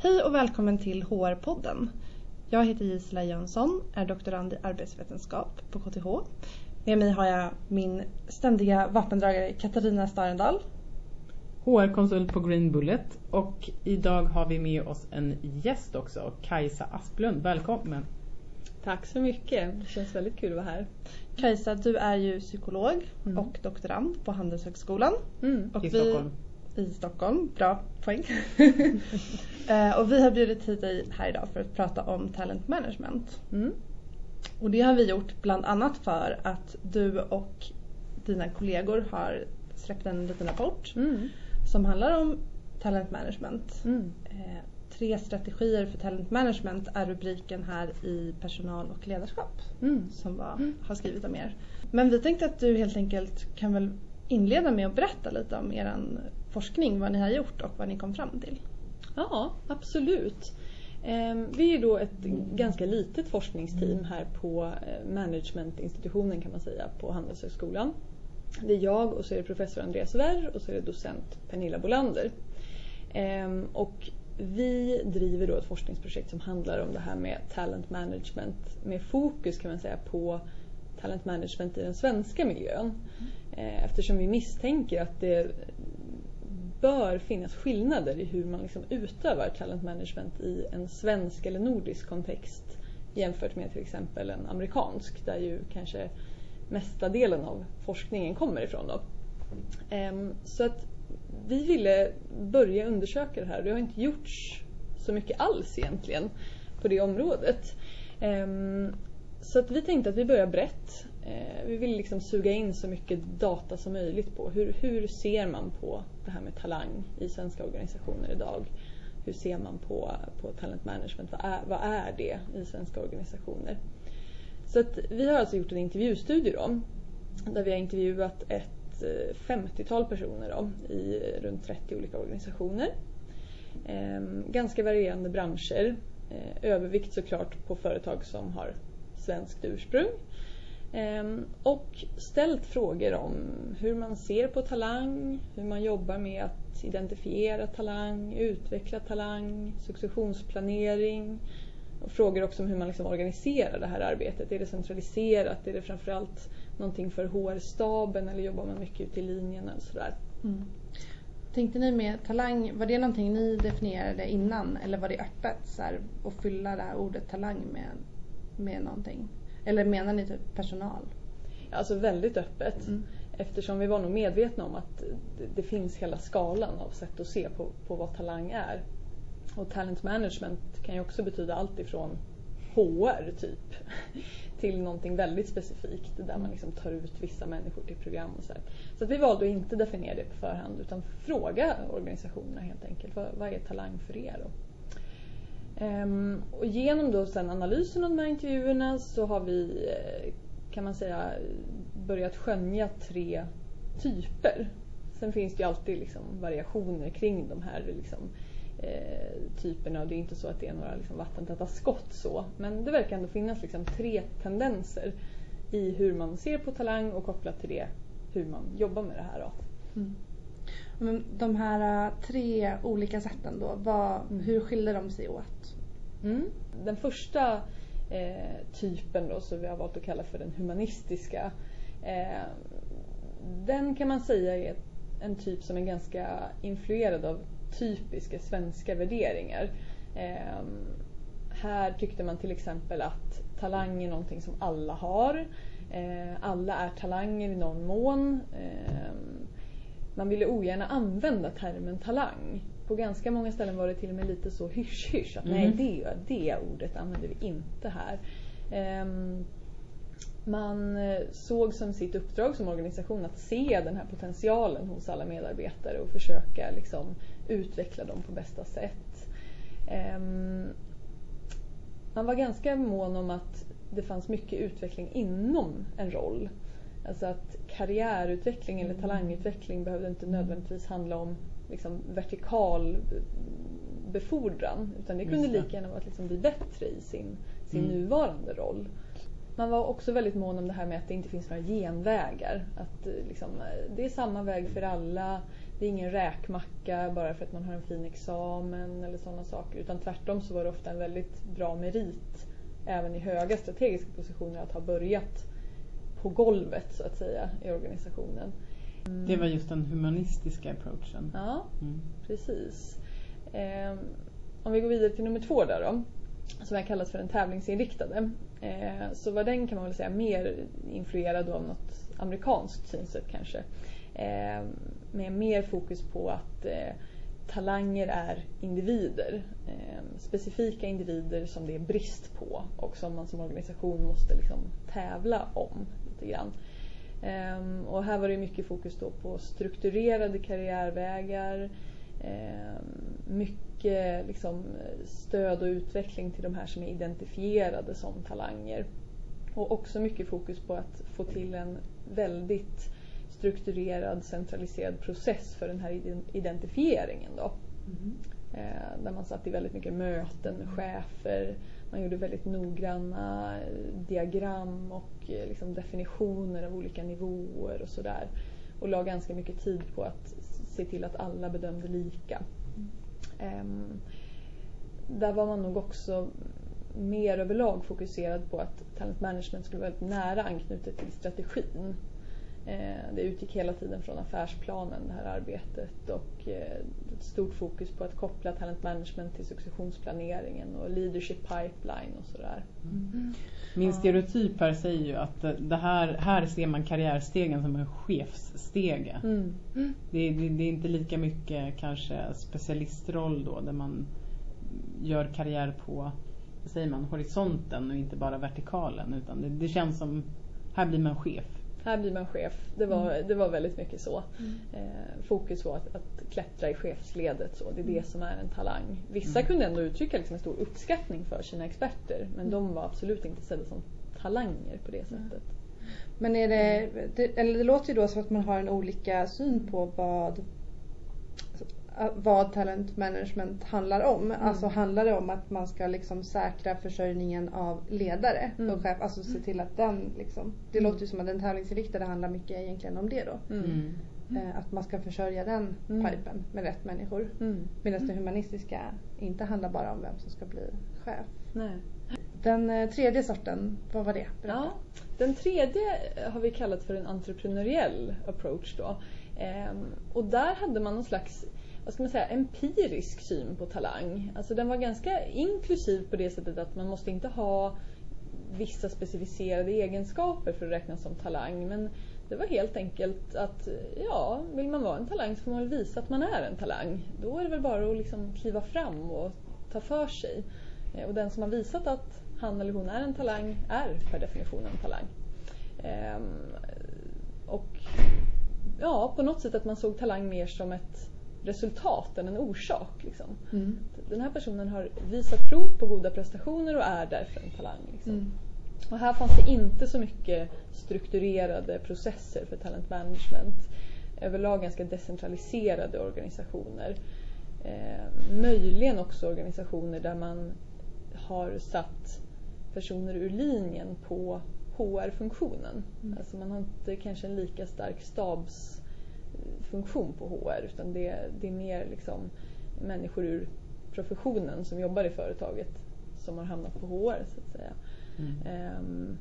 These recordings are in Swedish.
Hej och välkommen till HR-podden. Jag heter Gisela Jönsson, är doktorand i arbetsvetenskap på KTH. Med mig har jag min ständiga vapendragare Katarina Starendal. HR-konsult på Green Bullet och idag har vi med oss en gäst också, Kajsa Asplund. Välkommen! Tack så mycket, det känns väldigt kul att vara här. Kajsa, du är ju psykolog mm. och doktorand på Handelshögskolan. Mm. Och I vi, Stockholm. I Stockholm, bra poäng. Eh, och vi har bjudit hit dig här idag för att prata om talent management. Mm. Och det har vi gjort bland annat för att du och dina kollegor har släppt en liten rapport mm. som handlar om talent management. Mm. Eh, tre strategier för talent management är rubriken här i personal och ledarskap mm. som var, mm. har skrivit om er. Men vi tänkte att du helt enkelt kan väl inleda med att berätta lite om er forskning, vad ni har gjort och vad ni kom fram till. Ja, absolut. Ehm, vi är då ett ganska litet forskningsteam här på eh, managementinstitutionen kan man säga på Handelshögskolan. Det är jag och så är det professor Andreas Werr och så är det docent Pernilla Bolander. Ehm, och vi driver då ett forskningsprojekt som handlar om det här med talent management med fokus kan man säga på talent management i den svenska miljön. Eh, eftersom vi misstänker att det bör finnas skillnader i hur man liksom utövar talent management i en svensk eller nordisk kontext jämfört med till exempel en amerikansk där ju kanske mesta delen av forskningen kommer ifrån. Då. Ehm, så att vi ville börja undersöka det här. Det har inte gjorts så mycket alls egentligen på det området. Ehm, så att vi tänkte att vi börjar brett. Eh, vi vill liksom suga in så mycket data som möjligt på hur, hur ser man på det här med talang i svenska organisationer idag? Hur ser man på, på talent management? Vad är, vad är det i svenska organisationer? Så att vi har alltså gjort en intervjustudie då, där vi har intervjuat ett eh, 50-tal personer då, i runt 30 olika organisationer. Ehm, ganska varierande branscher. Ehm, övervikt såklart på företag som har svenskt ursprung. Ehm, och ställt frågor om hur man ser på talang, hur man jobbar med att identifiera talang, utveckla talang, successionsplanering. Och frågor också om hur man liksom organiserar det här arbetet. Är det centraliserat? Är det framförallt någonting för HR-staben eller jobbar man mycket ute i linjerna? Och sådär? Mm. Tänkte ni med talang, var det någonting ni definierade innan eller var det öppet så här, att fylla det här ordet talang med, med någonting? Eller menar ni typ personal? Alltså väldigt öppet. Mm. Eftersom vi var nog medvetna om att det, finns hela skalan av sätt att se på, på vad talang är. Och talent management kan ju också betyda allt ifrån HR typ till någonting väldigt specifikt där man liksom tar ut vissa människor till program och så. Här. Så vi valde att inte definiera det på förhand utan fråga organisationerna helt enkelt. Vad, vad är talang för er? Då? Um, och genom då sen analysen av de här intervjuerna så har vi eh, kan man säga börjat skönja tre typer. Sen finns det ju alltid liksom variationer kring de här liksom, eh, typerna och det är inte så att det är några liksom, vattentäta skott så. Men det verkar ändå finnas liksom, tre tendenser i hur man ser på talang och kopplat till det hur man jobbar med det här. Då. Mm. Men de här äh, tre olika sätten då, vad, mm. hur skiljer de sig åt? Mm. Den första eh, typen då, som vi har valt att kalla för den humanistiska, eh, den kan man säga är en typ som är ganska influerad av typiska svenska värderingar. Eh, här tyckte man till exempel att talang är någonting som alla har. Eh, alla är talanger i någon mån. Eh, man ville ogärna använda termen talang. På ganska många ställen var det till och med lite så hysch-hysch. Att mm. nej, det, det ordet använder vi inte här. Um, man eh, såg som sitt uppdrag som organisation att se den här potentialen hos alla medarbetare och försöka liksom, utveckla dem på bästa sätt. Um, man var ganska mån om att det fanns mycket utveckling inom en roll. Alltså att karriärutveckling eller talangutveckling behövde inte nödvändigtvis handla om liksom, vertikal befordran utan det kunde lika gärna vara att liksom bli bättre i sin, sin mm. nuvarande roll. Man var också väldigt mån om det här med att det inte finns några genvägar. Att liksom, det är samma väg för alla. det är ingen räkmacka bara för att man har en fin examen eller sådana saker. Utan tvärtom så var det ofta en väldigt bra merit även i höga strategiska positioner att ha börjat på golvet så att säga i organisationen. Det var just den humanistiska approachen. Ja, Mm. precis. Eh, om vi går vidare till nummer två där då, som jag kallat för den tävlingsinriktade. Eh, så var den kan man väl säga mer influerad av något amerikanskt synsätt kanske. Eh, med mer fokus på att eh, talanger är individer. Eh, specifika individer som det är brist på och som man som organisation måste liksom tävla om lite grann. Ehm, och här var det mycket fokus då på strukturerade karriärvägar, ehm, mycket liksom stöd och utveckling till de här som är identifierade som talanger. Och också mycket fokus på att få till en väldigt strukturerad, centraliserad process för den här iden- identifieringen. Då. Eh, där man satt i väldigt mycket möten med chefer. Man gjorde väldigt noggranna eh, diagram och eh, liksom definitioner av olika nivåer och sådär. Och la ganska mycket tid på att se till att alla bedömde lika. Ehm, där var man nog också mer överlag fokuserad på att talent management skulle vara väldigt nära anknutet till strategin. Eh, Det utgick hela tiden från affärsplanen det här arbetet och eh, ett stort fokus på att koppla talent management till successionsplaneringen och leadership pipeline och sådär. Min stereotyp här säger ju att det här, här ser man karriärstegen som en chefsstege. Mm. Det, det, det är inte lika mycket kanske specialistroll då där man gör karriär på vad säger man, horisonten och inte bara vertikalen. Utan det, det känns som, här blir man chef. Här blir man chef. Det var, det var väldigt mycket så. Eh, fokus på att, att klättra i chefsledet. Så. Det är det som är en talang. Vissa kunde ändå uttrycka liksom en stor uppskattning för sina experter men de var absolut inte sedda som talanger på det sättet. Men är det, det, eller det låter ju då som att man har en olika syn på vad vad talent management handlar om. Alltså handlar det om att man ska liksom säkra försörjningen av ledare Mm. och chef, alltså se till att den liksom. Det låter ju som att den tävlingsinriktade handlar mycket egentligen om det då. Mm. Eh, Att man ska försörja den Mm. pipen med rätt människor. Mm. Medan det humanistiska inte handlar bara om vem som ska bli chef. Nej. Den eh, tredje sorten, vad var det? Berätta. Ja, den tredje har vi kallat för en entreprenöriell approach. Då. Ehm, och där hade man någon slags vad ska man säga, empirisk syn på talang. Alltså den var ganska inklusiv på det sättet att man måste inte ha vissa specificerade egenskaper för att räknas som talang. Men det var helt enkelt att ja, vill man vara en talang så får man väl visa att man är en talang. Då är det väl bara att liksom kliva fram och ta för sig. Eh, och den som har visat att han eller hon är en talang är per definition en talang. Ehm, och ja, på något sätt att man såg talang mer som ett resultat än en orsak. Liksom. Mm. Den här personen har visat prov på goda prestationer och är därför en talang. Liksom. Mm. Och här fanns det inte så mycket strukturerade processer för talent management. Överlag ganska decentraliserade organisationer. Eh, möjligen också organisationer där man har satt personer ur linjen på HR-funktionen. Alltså man har inte kanske en lika stark stabsfunktion på HR utan det, det är mer liksom människor ur professionen som jobbar i företaget som har hamnat på HR så att säga. Mm. Ehm,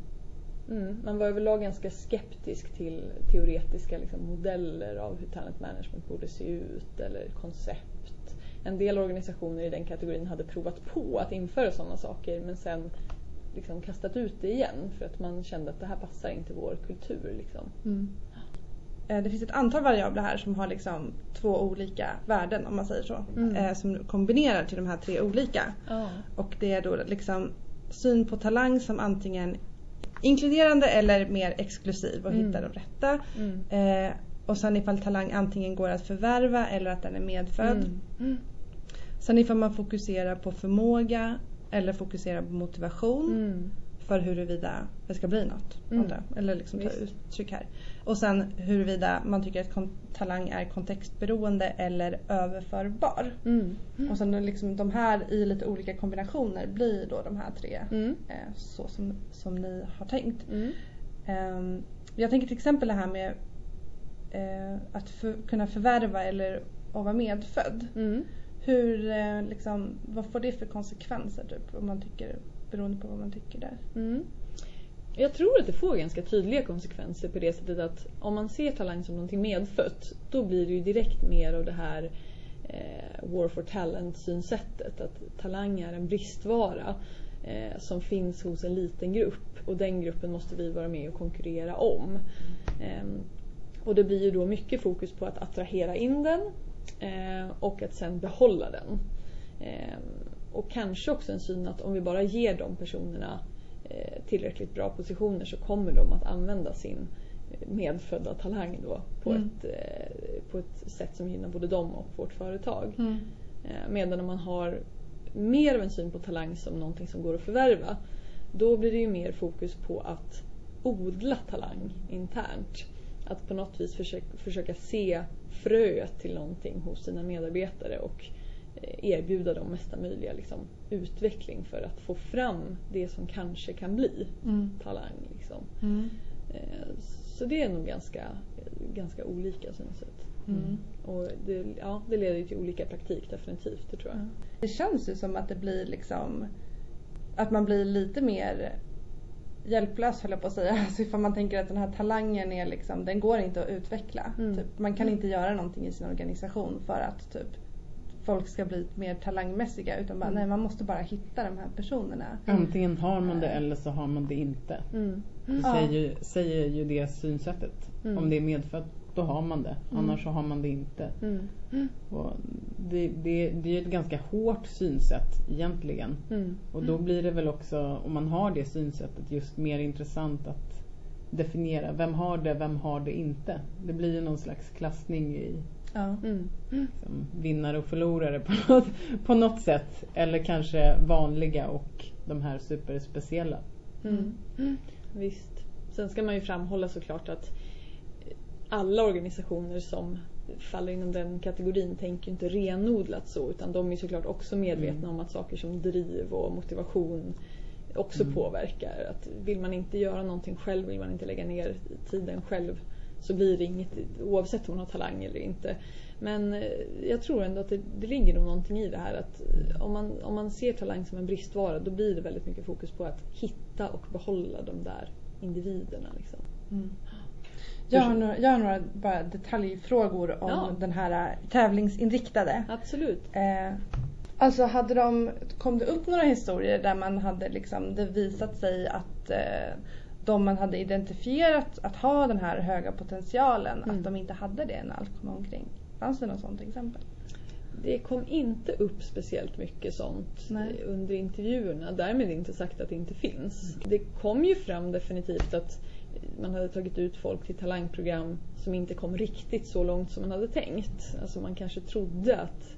mm, man var överlag ganska skeptisk till teoretiska liksom, modeller av hur talent management borde se ut eller koncept. En del organisationer i den kategorin hade provat på att införa sådana saker men sen liksom kastat ut det igen för att man kände att det här passar inte vår kultur. Liksom. Mm. Eh, Det finns ett antal variabler här som har liksom två olika värden om man säger så. Mm. Eh, Som kombinerar till de här tre olika. Ja. Och det är då liksom syn på talang som antingen inkluderande eller mer exklusiv och Mm. hitta de rätta. Mm. Eh, och sen ifall talang antingen går att förvärva eller att den är medfödd. Mm. Mm. Sen ifall man fokuserar på förmåga eller fokuserar på motivation Mm. För huruvida det ska bli något Mm. av det. Eller liksom ta uttryck här. Och sen huruvida man tycker att talang är kontextberoende eller överförbar. Mm. Och sen liksom de här i lite olika kombinationer blir då de här tre Mm. eh, så som, som ni har tänkt. Mm. Ehm, jag tänker till exempel det här med eh, att för, kunna förvärva eller att vara medfödd. Mm. Hur, eh, liksom, vad får det för konsekvenser typ, om man tycker, beroende på vad man tycker där? Mm. Jag tror att det får ganska tydliga konsekvenser på det sättet att om man ser talang som någonting medfött då blir det ju direkt mer av det här eh, war for talent synsättet. Att talang är en bristvara eh, som finns hos en liten grupp och den gruppen måste vi vara med och konkurrera om. Eh, och det blir ju då mycket fokus på att attrahera in den eh, och att sen behålla den. Ehm, Eh, och kanske också en syn att om vi bara ger de personerna eh, tillräckligt bra positioner så kommer de att använda sin medfödda talang då på, Mm. ett, eh, på ett sätt som gynnar både dem och vårt företag. Mm. Eh, Medan om man har mer av en syn på talang som någonting som går att förvärva då blir det ju mer fokus på att odla talang internt. Att på något vis försöka, försöka se fröet till någonting hos sina medarbetare och eh, erbjuda dem mesta möjliga liksom, utveckling för att få fram det som kanske kan bli Mm. talang. Liksom. Mm. Eh, Så det är nog ganska, ganska olika synsätt. Mm. Och det, ja, det leder till olika praktik definitivt, det tror jag. Det känns ju som att det blir liksom att man blir lite mer hjälplös höll jag på att säga. Alltså ifall man tänker att den här talangen är liksom, den går inte att utveckla. Mm. Typ, man kan inte göra någonting i sin organisation för att typ folk ska bli mer talangmässiga utan bara, Mm. nej man måste bara hitta de här personerna. Antingen har man det eller så har man det inte. Mm. Det säger, ju, säger ju det synsättet. Mm. Om det är medfött, då har man det. Mm. Annars så har man det inte. Mm. Och det, det, det är ett ganska hårt synsätt egentligen. Mm. Och då blir det väl också, om man har det synsättet, just mer intressant att definiera. Vem har det, vem har det inte? Det blir ju någon slags klassning i Ja. Mm. liksom, vinnare och förlorare på något, på något sätt. Eller kanske vanliga och de här superspeciella. Mm. Visst. Sen ska man ju framhålla såklart att alla organisationer som faller inom den kategorin tänker inte renodlat så utan de är såklart också medvetna Mm. om att saker som driv och motivation också Mm. påverkar. Att vill man inte göra någonting själv, vill man inte lägga ner tiden själv så blir det inget oavsett om man har talang eller inte. Men eh, jag tror ändå att det, det ligger nog någonting i det här att eh, om man, om man ser talang som en bristvara då blir det väldigt mycket fokus på att hitta och behålla de där individerna. Liksom. Mm. Jag har, några, jag har några bara detaljfrågor om Ja. den här äh, tävlingsinriktade. Absolut. Eh, alltså hade de, kom det upp några historier där man hade liksom, det visat sig att eh, de man hade identifierat att ha den här höga potentialen, Mm. att de inte hade det när allt kom omkring? Fanns det något sånt exempel? Det kom inte upp speciellt mycket sånt Nej. under intervjuerna. Därmed inte sagt att det inte finns. Det kom ju fram definitivt att man hade tagit ut folk till talangprogram som inte kom riktigt så långt som man hade tänkt. Alltså man kanske trodde att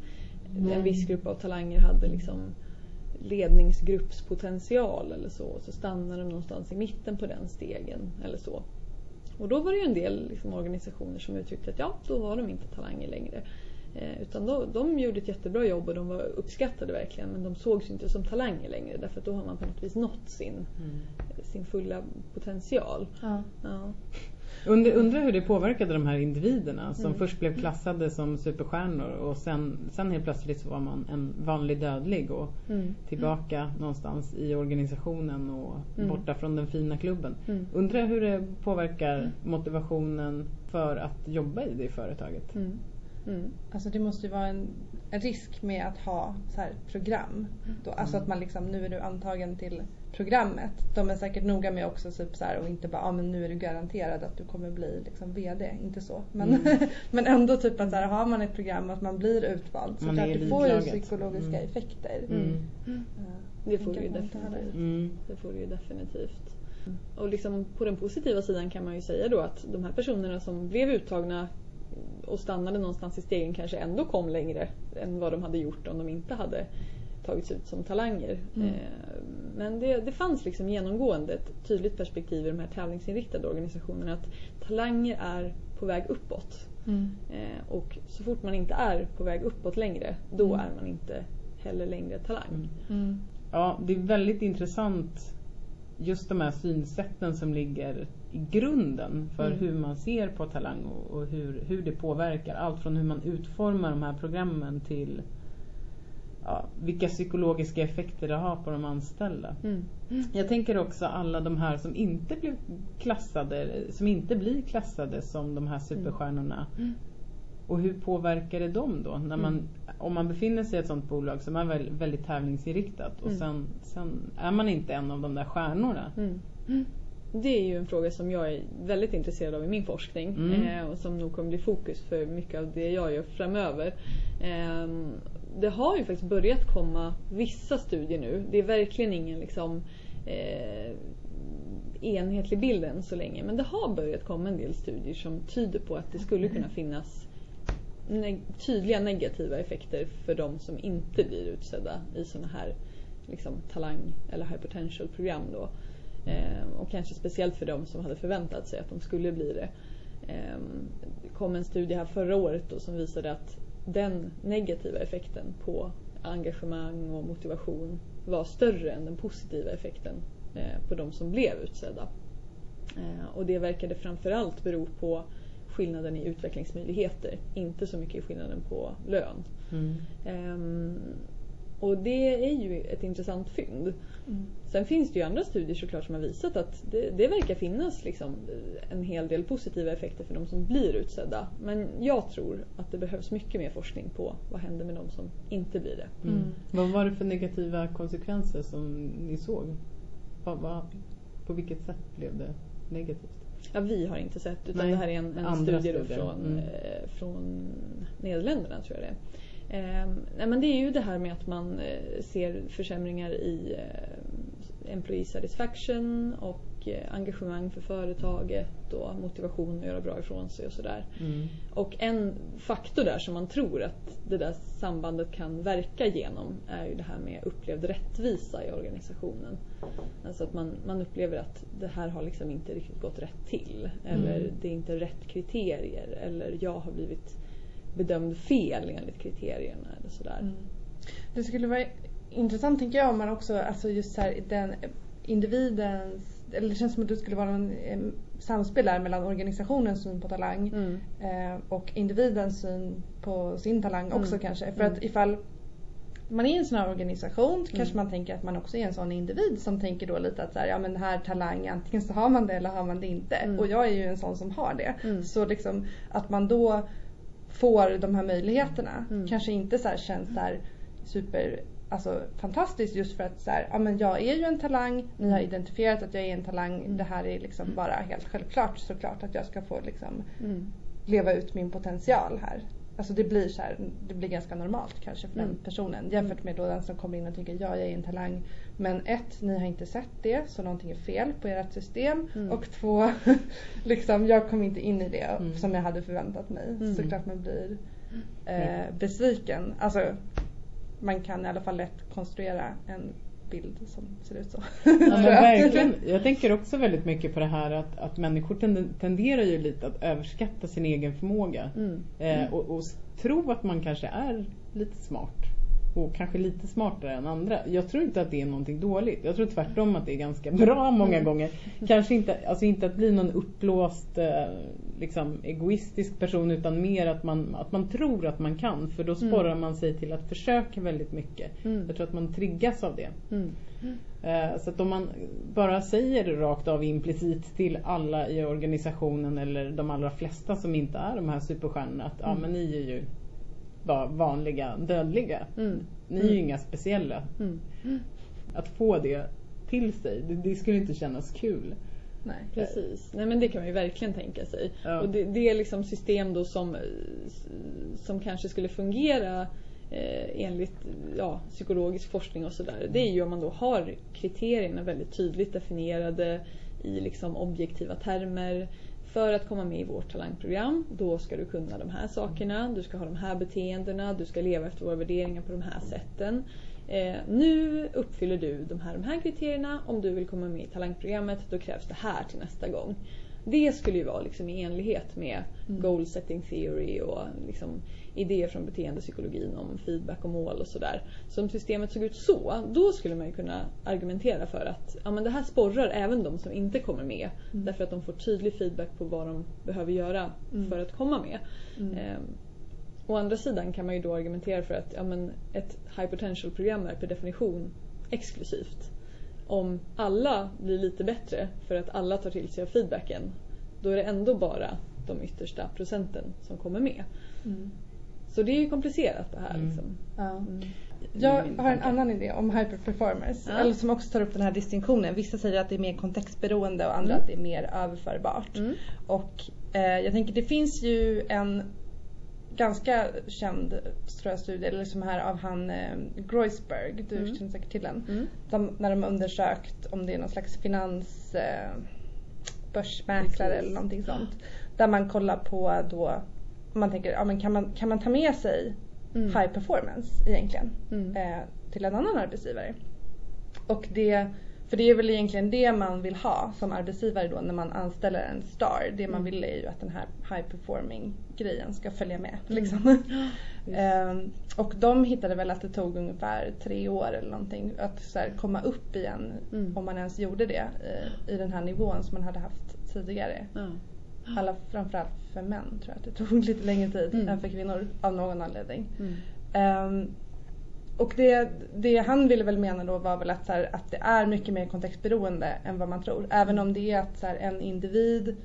en viss grupp av talanger hade liksom ledningsgruppspotential eller så. Så stannade de någonstans i mitten på den stegen eller så. Och då var det ju en del liksom, organisationer som uttryckte att ja, då var de inte talanger längre. Eh, utan då, de gjorde ett jättebra jobb och de var uppskattade verkligen men de sågs inte som talanger längre därför att då har man på något vis nått sin, sin fulla potential. Ja. Ja. Undrar, undrar hur det påverkade de här individerna som Mm. först blev klassade som superstjärnor och sen, sen helt plötsligt så var man en vanlig dödlig och Mm. tillbaka någonstans i organisationen och Mm. borta från den fina klubben. Mm. Undrar hur det påverkar motivationen för att jobba i det företaget. Mm. Mm. Alltså det måste ju vara en, en risk med att ha så här program. Då, alltså att man liksom, nu är du antagen till programmet. De är säkert noga med också typ så här, och inte bara, ah, men nu är du garanterad att du kommer bli liksom VD. Inte så. Men, Mm. men ändå typ att så här, har man ett program att man blir utvald. Så Man klart det får ju psykologiska Mm. effekter. Mm. Ja, Det får det ju ha det. definitivt. Mm. Det får det ju definitivt. Och liksom på den positiva sidan kan man ju säga då att de här personerna som blev uttagna och stannade någonstans i stegen kanske ändå kom längre än vad de hade gjort om de inte hade tagits ut som talanger. Mm. Eh, Men det, det fanns liksom genomgående ett tydligt perspektiv i de här tävlingsinriktade organisationerna att talanger är på väg uppåt. Mm. Eh, Och så fort man inte är på väg uppåt längre, då Mm. är man inte heller längre talang. Mm. Mm. Ja, det är väldigt intressant just de här synsätten som ligger i grunden för Mm. hur man ser på talang och, och hur, hur det påverkar. Allt från hur man utformar de här programmen till ja, vilka psykologiska effekter det har på de anställda. Mm. Jag tänker också alla de här som inte blir klassade, som inte blir klassade som de här superstjärnorna. Mm. Och hur påverkar det dem då? När man, Mm. Om man befinner sig i ett sånt bolag som är väldigt, väldigt tävlingsinriktat och Mm. sen, sen är man inte en av de där stjärnorna. Mm. Det är ju en fråga som jag är väldigt intresserad av i min forskning Mm. eh, och som nog kommer bli fokus för mycket av det jag gör framöver. Eh, det har ju faktiskt börjat komma vissa studier nu. Det är verkligen ingen liksom eh, enhetlig bild än så länge men det har börjat komma en del studier som tyder på att det skulle kunna finnas neg- tydliga negativa effekter för de som inte blir utsedda i sådana här liksom, talang eller high potential program då. Eh, och kanske speciellt för de som hade förväntat sig att de skulle bli det. Eh, det kom en studie här förra året då som visade att den negativa effekten på engagemang och motivation var större än den positiva effekten eh, på de som blev utsedda. Eh, och det verkade framförallt bero på skillnaden i utvecklingsmöjligheter, inte så mycket i skillnaden på lön. Mm. Och det är ju ett intressant fynd. Mm. Sen finns det ju andra studier såklart som har visat att det, det verkar finnas liksom en hel del positiva effekter för de som blir utsedda. Men jag tror att det behövs mycket mer forskning på vad händer med de som inte blir det. Mm. Mm. Vad var det för negativa konsekvenser som ni såg? Vad, vad, på vilket sätt blev det negativt? Ja, vi har inte sett utan Nej, det här är en, en studie från, Mm. eh, från Nederländerna tror jag det är. Nej, men det är ju det här med att man eh, ser försämringar i eh, employee satisfaction och eh, engagemang för företaget och motivation att göra bra ifrån sig och sådär. Mm. Och en faktor där som man tror att det där sambandet kan verka genom är ju det här med upplevd rättvisa i organisationen. Alltså att man, man upplever att det här har liksom inte riktigt gått rätt till. Eller Mm. det är inte rätt kriterier. Eller jag har blivit bedömd fel enligt kriterierna. Eller sådär. Mm. Det skulle vara intressant tänker jag om man också, alltså just så här, den individens, eller det känns som att det skulle vara en, en samspel där mellan organisationens syn på talang Mm. eh, och individens syn på sin talang också Mm. kanske. För Mm. att ifall man är i en sån här organisation så kanske Mm. man tänker att man också är en sån individ som tänker då lite att så här, ja men här talang antingen så har man det eller har man det inte. Mm. Och jag är ju en sån som har det. Mm. Så liksom att man då får de här möjligheterna Mm. kanske inte så här känns där super alltså, fantastiskt just för att så här, ja men jag är ju en talang, ni har identifierat att jag är en talang, Mm. det här är liksom bara helt självklart såklart att jag ska få liksom Mm. leva ut min potential här. Alltså det blir så här, det blir ganska normalt kanske för Mm. den personen jämfört med då den som kommer in och tänker ja jag är en talang. Men ett, ni har inte sett det så någonting är fel på ert system. Mm. Och två, liksom jag kom inte in i det Mm. som jag hade förväntat mig. Mm. Såklart man blir Mm. eh, besviken. Alltså man kan i alla fall lätt konstruera en bild som ser ut så. Ja, verkligen. Jag tänker också väldigt mycket på det här att, att människor tenderar ju lite att överskatta sin egen förmåga. Mm. Eh, och, och tro att man kanske är lite smart. Och kanske lite smartare än andra. Jag tror inte att det är någonting dåligt. Jag tror tvärtom att det är ganska bra många Mm. gånger. Kanske inte, alltså inte att bli någon uppblåst eh, liksom, egoistisk person utan mer att man, att man tror att man kan. För då Mm. sporrar man sig till att försöka väldigt mycket. Mm. Jag tror att man triggas av det. Mm. Eh, Så att om man bara säger det rakt av implicit till alla i organisationen eller de allra flesta som inte är de här superstjärnorna att ja Mm. men ni är ju bara vanliga dödliga. Mm. Ni är ju inga speciella. Mm. Att få det till sig, det, det skulle inte kännas kul. Nej. Precis, nej men det kan man ju verkligen tänka sig. Ja. Och det, det är liksom system då som, eh, som kanske skulle fungera eh, enligt ja, psykologisk forskning och sådär. Det är ju om man då har kriterierna väldigt tydligt definierade i liksom objektiva termer. För att komma med i vårt talangprogram, då ska du kunna de här sakerna, du ska ha de här beteendena, du ska leva efter våra värderingar på de här sätten. Eh, nu uppfyller du de här, de här kriterierna. Om du vill komma med i talangprogrammet, då krävs det här till nästa gång. Det skulle ju vara liksom i enlighet med Mm. goal setting theory och liksom idéer från beteendepsykologin om feedback och mål och sådär. Så om systemet såg ut så, då skulle man ju kunna argumentera för att ja, men det här sporrar även de som inte kommer med. Mm. Därför att de får tydlig feedback på vad de behöver göra Mm. för att komma med. Mm. Ehm, Å andra sidan kan man ju då argumentera för att ja, men ett high potential program är per definition exklusivt. Om alla blir lite bättre för att alla tar till sig av feedbacken då är det ändå bara de yttersta procenten som kommer med. Mm. Så det är ju komplicerat det här. Mm. Liksom. Ja. Mm. Jag min har en annan idé om hyperperformers. Ja. Eller som också tar upp den här distinktionen. Vissa säger att det är mer kontextberoende och andra Mm. att det är mer överförbart. Mm. Och eh, jag tänker det finns ju en ganska känd tror jag, studie eller liksom här av han eh, Groisberg, du Mm. känner säkert till den. Mm. De, när de har undersökt om det är någon slags finans eh, börsmäklare Precis. eller någonting sånt. Där man kollar på då, man tänker, ja, men kan, man, kan man ta med sig Mm. high performance egentligen Mm. eh, till en annan arbetsgivare? Och det, för det är väl egentligen det man vill ha som arbetsgivare då när man anställer en star. Det man Mm. vill är ju att den här high performing grejen ska följa med. Mm. Liksom. Ehm, och de hittade väl att det tog ungefär tre år eller någonting att så här, komma upp igen Mm. om man ens gjorde det i, i den här nivån som man hade haft tidigare. Ja. Alla, framförallt för män tror jag att det tog lite längre tid Mm. än för kvinnor av någon anledning. Mm. Ehm, och det, det han ville väl mena då var väl att, så här, att det är mycket mer kontextberoende än vad man tror. Även om det är att så här, en individ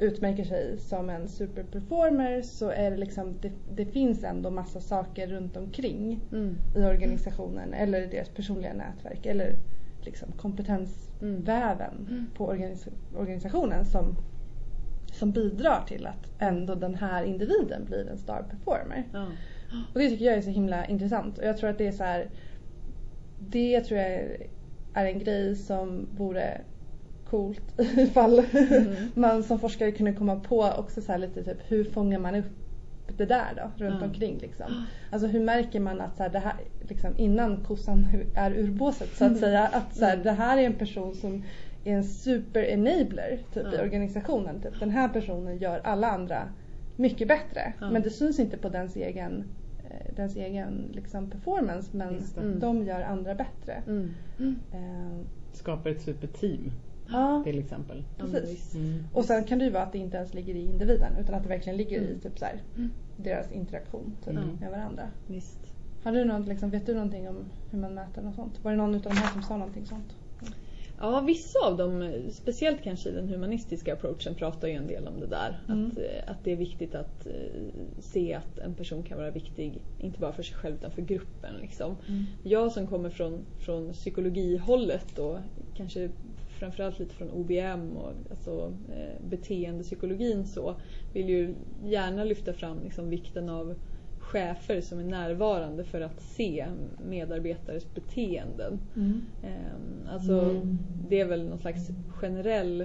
utmärker sig som en superperformer så är det liksom, det, det finns ändå massa saker runt omkring Mm. i organisationen eller i deras personliga nätverk eller liksom kompetensväven Mm. på organis- organisationen som, som bidrar till att ändå den här individen blir en star performer. Ja. Och det tycker jag är så himla intressant och jag tror att det är så här. Det tror jag är en grej som vore coolt ifall Mm. man som forskare kunde komma på också så här lite typ hur fångar man upp det där då runt Ja. omkring liksom. Alltså hur märker man att så här, det här liksom innan kossan är ur båset så att Mm. säga att så här, Mm. det här är en person som är en super enabler typ i Ja. organisationen. Typ. Den här personen gör alla andra mycket bättre Ja. men det syns inte på dens egen eh, dens egen liksom, performance men. Mm. de gör andra bättre. Mm. Eh, Skapar ett superteam ja, till exempel. Precis. Mm. och sen kan det ju vara att det inte ens ligger i individen utan att det verkligen ligger i Mm. typ så här, Mm. deras interaktion typ, Mm. med varandra. Visst. Har du något, liksom, vet du någonting om hur man mäter något sånt? Var det någon utav de här som sa någonting sånt? Ja, vissa av dem, speciellt kanske i den humanistiska approachen, pratar ju en del om det där. Mm. Att, eh, att det är viktigt att eh, se att en person kan vara viktig, inte bara för sig själv utan för gruppen. Liksom. Mm. Jag som kommer från, från psykologihållet och kanske framförallt lite från OBM och alltså, eh, beteendepsykologin så vill ju gärna lyfta fram liksom, vikten av chefer som är närvarande för att se medarbetares beteenden. Mm. Ehm, Alltså, Mm. Det är väl någon slags generell,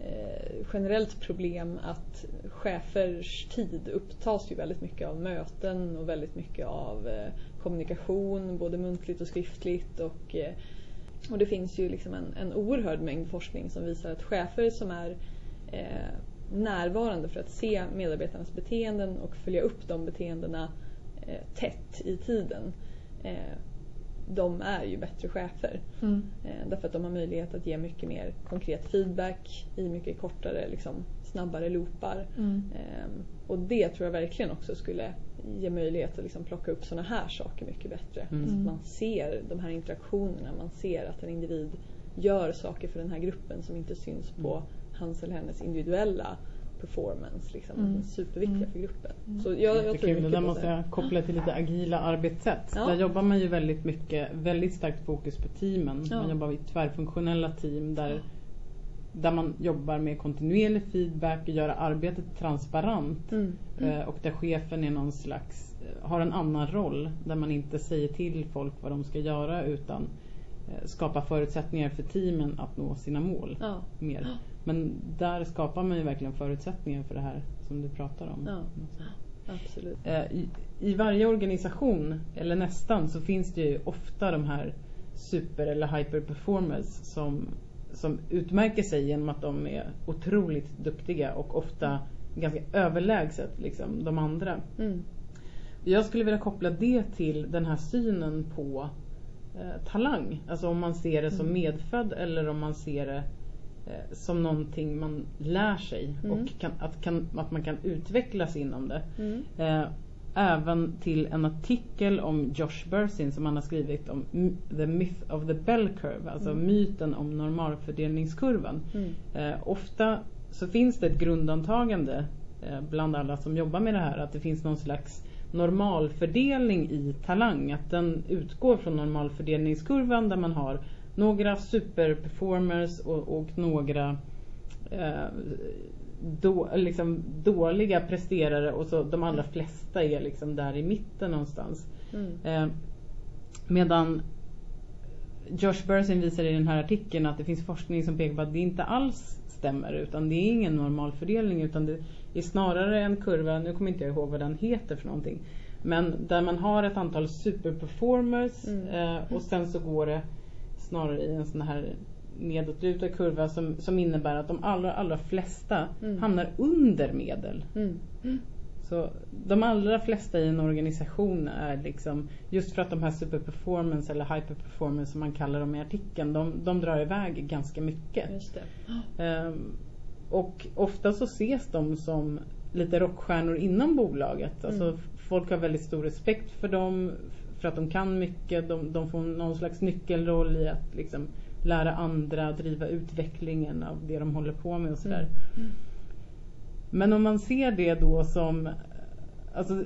eh, generellt problem att chefers tid upptas ju väldigt mycket av möten och väldigt mycket av eh, kommunikation, både muntligt och skriftligt. Och, eh, och det finns ju liksom en, en oerhörd mängd forskning som visar att chefer som är eh, närvarande för att se medarbetarnas beteenden och följa upp de beteendena tätt i tiden eh, de är ju bättre chefer. Mm. Eh, därför att de har möjlighet att ge mycket mer konkret feedback i mycket kortare, liksom, snabbare loopar. Mm. Ehm, och det tror jag verkligen också skulle ge möjlighet att liksom plocka upp sådana här saker mycket bättre. Mm. Så att man ser de här interaktionerna, man ser att en individ gör saker för den här gruppen som inte syns på Mm. hans eller hennes individuella performance. Liksom. Mm. Superviktiga Mm. för gruppen. Mm. Så jag, jag tror Jättekul. Det där måste det. jag koppla till lite agila arbetssätt. Ja. Där jobbar man ju väldigt mycket, väldigt starkt fokus på teamen. Ja. Man jobbar i tvärfunktionella team där, där man jobbar med kontinuerlig feedback och göra arbetet transparent. Mm. Eh, Och där chefen är någon slags, eh, har en annan roll. Där man inte säger till folk vad de ska göra utan eh, skapar förutsättningar för teamen att nå sina mål Ja. mer. Men där skapar man ju verkligen förutsättningar för det här som du pratar om. Ja. Absolut. Eh, I, I varje organisation, eller nästan, så finns det ju ofta de här super eller hyper performers som som utmärker sig genom att de är otroligt duktiga och ofta ganska överlägset liksom, de andra. Mm. Jag skulle vilja koppla det till den här synen på eh, talang. Alltså om man ser det som Mm. medfödd eller om man ser det som någonting man lär sig Mm. och kan, att, kan, att man kan utvecklas inom det. Mm. Eh, även till en artikel om Josh Bersin som han har skrivit om The Myth of the Bell Curve, alltså Mm. myten om normalfördelningskurvan. Mm. Eh, ofta så finns det ett grundantagande eh, bland alla som jobbar med det här att det finns någon slags normalfördelning i talang. Att den utgår från normalfördelningskurvan där man har några superperformers och, och några eh, då, liksom dåliga presterare och så de allra flesta är liksom där i mitten någonstans. Mm. Eh, medan Josh Bersin visar i den här artikeln att det finns forskning som pekar på att det inte alls stämmer utan det är ingen normalfördelning utan det är snarare en kurva, nu kommer inte jag ihåg vad den heter för någonting. Men där man har ett antal superperformers Mm. eh, och sen så går det snarare i en sån här nedåtlutad kurva som, som innebär att de allra, allra flesta Mm. hamnar under medel. Mm. Så de allra flesta i en organisation är liksom, just för att de här superperformance eller hyperperformance som man kallar dem i artikeln, de, de drar iväg ganska mycket. Ehm, och ofta så ses de som lite rockstjärnor inom bolaget. Alltså Mm. folk har väldigt stor respekt för dem, för att de kan mycket. De, de får någon slags nyckelroll i att liksom lära andra, driva utvecklingen av det de håller på med och sådär. Mm. Men om man ser det då som, alltså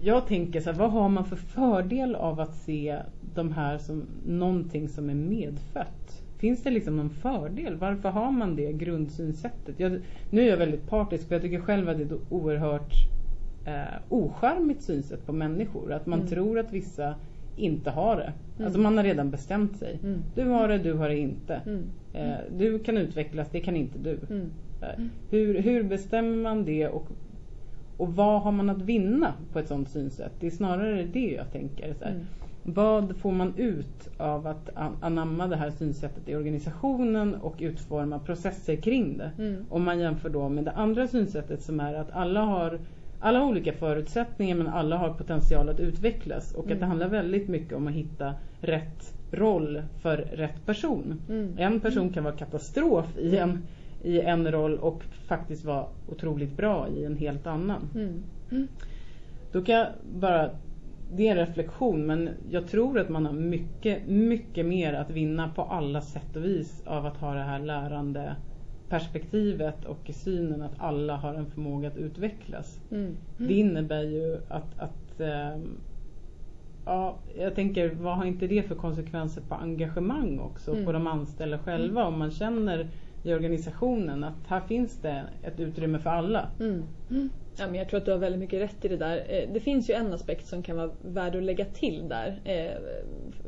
jag tänker så här, vad har man för fördel av att se de här som någonting som är medfött? Finns det liksom någon fördel? Varför har man det grundsynsättet? Jag, nu är jag väldigt partisk för jag tycker själv att det är oerhört eh, ocharmigt synsätt på människor. Att man Mm. tror att vissa inte har det. Mm. Alltså man har redan bestämt sig. Mm. Du har det, du har det inte. Mm. Eh, du kan utvecklas, det kan inte du. Mm. Eh, Hur, hur bestämmer man det och, och vad har man att vinna på ett sådant synsätt? Det är snarare det jag tänker. Så. Mm. Vad får man ut av att an- anamma det här synsättet i organisationen och utforma processer kring det? Mm. Om man jämför då med det andra synsättet som är att alla har alla har olika förutsättningar men alla har potential att utvecklas och att det Mm. handlar väldigt mycket om att hitta rätt roll för rätt person. Mm. En person kan vara katastrof i en, i en roll och faktiskt vara otroligt bra i en helt annan. Mm. Då kan jag bara, det är en reflektion men jag tror att man har mycket, mycket mer att vinna på alla sätt och vis av att ha det här lärande perspektivet och synen att alla har en förmåga att utvecklas. Mm. Det innebär ju att, att ehm, Ja, jag tänker vad har inte det för konsekvenser på engagemang också Mm. på de anställda själva om man känner i organisationen att här finns det ett utrymme för alla. Mm. Ja, men jag tror att du har väldigt mycket rätt i det där. Eh, Det finns ju en aspekt som kan vara värd att lägga till där eh,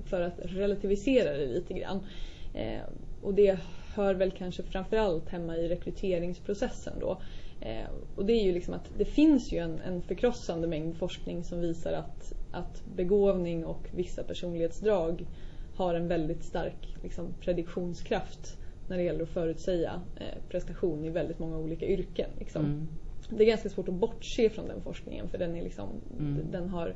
för att relativisera det lite grann. Eh, Och det hör väl kanske framförallt hemma i rekryteringsprocessen då. Eh, Och det är ju liksom att det finns ju en, en förkrossande mängd forskning som visar att, att begåvning och vissa personlighetsdrag har en väldigt stark liksom, prediktionskraft när det gäller att förutsäga eh, prestation i väldigt många olika yrken. Liksom. Mm. Det är ganska svårt att bortse från den forskningen för den, är liksom, Mm. den har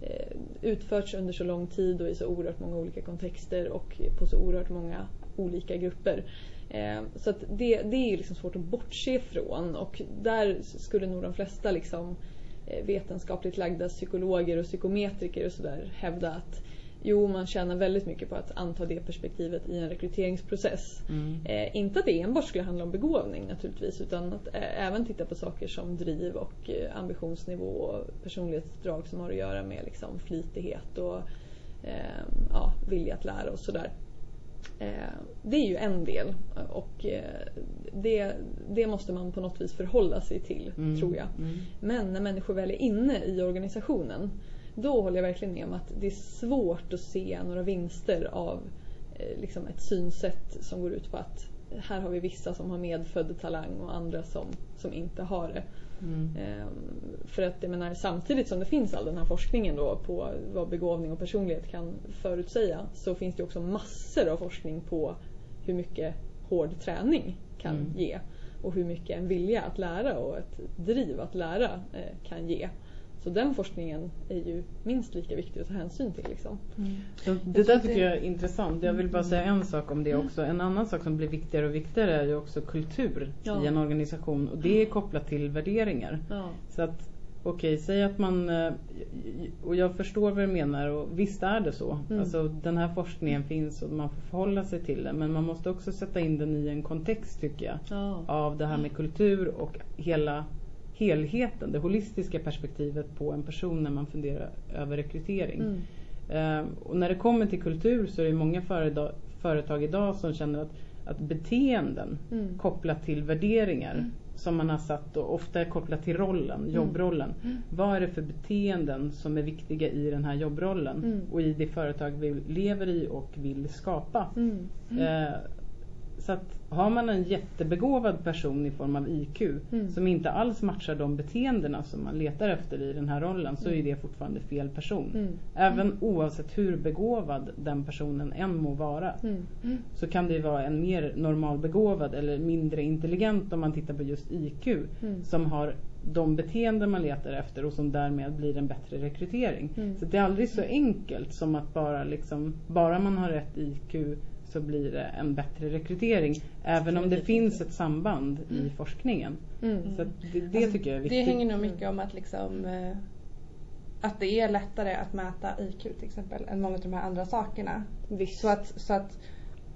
eh, utförts under så lång tid och i så oerhört många olika kontexter och på så oerhört många olika grupper. Eh, så det, det är ju liksom svårt att bortse från och där skulle nog de flesta liksom, eh, vetenskapligt lagda psykologer och psykometriker och sådär hävda att jo, man tjänar väldigt mycket på att anta det perspektivet i en rekryteringsprocess. Mm. Eh, inte att det enbart skulle handla om begåvning naturligtvis utan att eh, även titta på saker som driv och eh, ambitionsnivå och personlighetsdrag som har att göra med liksom, flitighet och eh, ja, vilja att lära och sådär. Eh, det är ju en del och eh, det, det måste man på något vis förhålla sig till Mm. tror jag. Mm. Men när människor väl är inne i organisationen då håller jag verkligen med om att det är svårt att se några vinster av eh, liksom ett synsätt som går ut på att här har vi vissa som har medfödd talang och andra som, som inte har det. Mm. Ehm, för att jag menar, samtidigt som det finns all den här forskningen då på vad begåvning och personlighet kan förutsäga så finns det också massor av forskning på hur mycket hård träning kan Mm. ge och hur mycket en vilja att lära och ett driv att lära eh, kan ge. Så den forskningen är ju minst lika viktig att ta hänsyn till. Liksom. Så det där tycker det- jag är intressant. Jag vill bara säga en sak om det Mm. också. En annan sak som blir viktigare och viktigare är ju också kultur Ja. i en organisation och det är kopplat till värderingar. Ja. Så att okej, säg att man, eh, och jag förstår vad du menar och visst är det så. Mm. Alltså den här forskningen finns och man får förhålla sig till den. Men man måste också sätta in den i en kontext tycker jag. Ja. Av det här med kultur och hela helheten, det holistiska perspektivet på en person när man funderar över rekrytering. Mm. Eh, och när det kommer till kultur så är det många företag, företag idag som känner att, att beteenden Mm. kopplat till värderingar som man har satt och ofta är kopplat till rollen, jobbrollen. Vad är det för beteenden som är viktiga i den här jobbrollen Mm. och i det företag vi lever i och vill skapa. Mm. Så att har man en jättebegåvad person i form av IQ Mm. som inte alls matchar de beteendena som man letar efter i den här rollen så är det fortfarande fel person. Mm. Även oavsett hur begåvad den personen än må vara Mm. så kan det vara en mer normalbegåvad eller mindre intelligent om man tittar på just IQ Mm. som har de beteenden man letar efter och som därmed blir en bättre rekrytering. Mm. Så det är aldrig så enkelt som att bara liksom, bara man har rätt IQ så blir det en bättre rekrytering. Även om det finns ett samband i forskningen. Mm. Så det, det Alltså, tycker jag är Det viktigt. hänger nog mycket om att liksom eh, att det är lättare att mäta IQ till exempel än många av de här andra sakerna. Visst. Så att, så att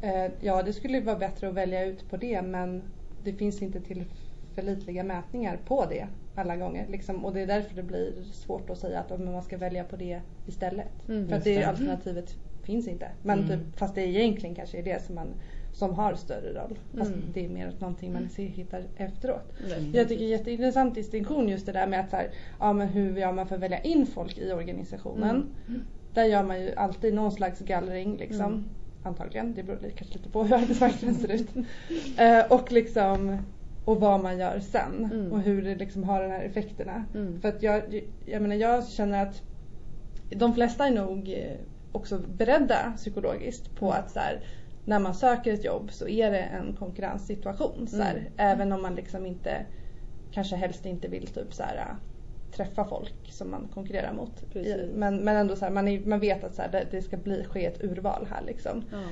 eh, ja det skulle vara bättre att välja ut på det men det finns inte tillförlitliga mätningar på det alla gånger. Liksom, och det är därför det blir svårt att säga att om man ska välja på det istället. Mm. För att det det. alternativet finns inte. Men Mm. typ, fast det egentligen kanske är det som, man, som har större roll. Fast Mm. det är mer någonting man ser, hittar efteråt. Definitivt. Jag tycker det är jätteintressant distinktion just det där med att så här, ja, men hur gör man för att välja in folk i organisationen. Mm. Där gör man ju alltid någon slags gallring liksom. Mm. Antagligen, det beror kanske lite på hur arbetsmarknaden ser ut. Eh, och liksom och vad man gör sen Mm. och hur det liksom har de här effekterna. Mm. För att jag, jag menar jag känner att de flesta är nog eh, också beredda psykologiskt på att så här, när man söker ett jobb så är det en konkurrenssituation. Så här, Mm. Även om man liksom inte kanske helst inte vill typ så här, träffa folk som man konkurrerar mot. Precis. Men, men ändå så här, man, är, man vet att så det, det ska bli, ske ett urval här liksom. Ja.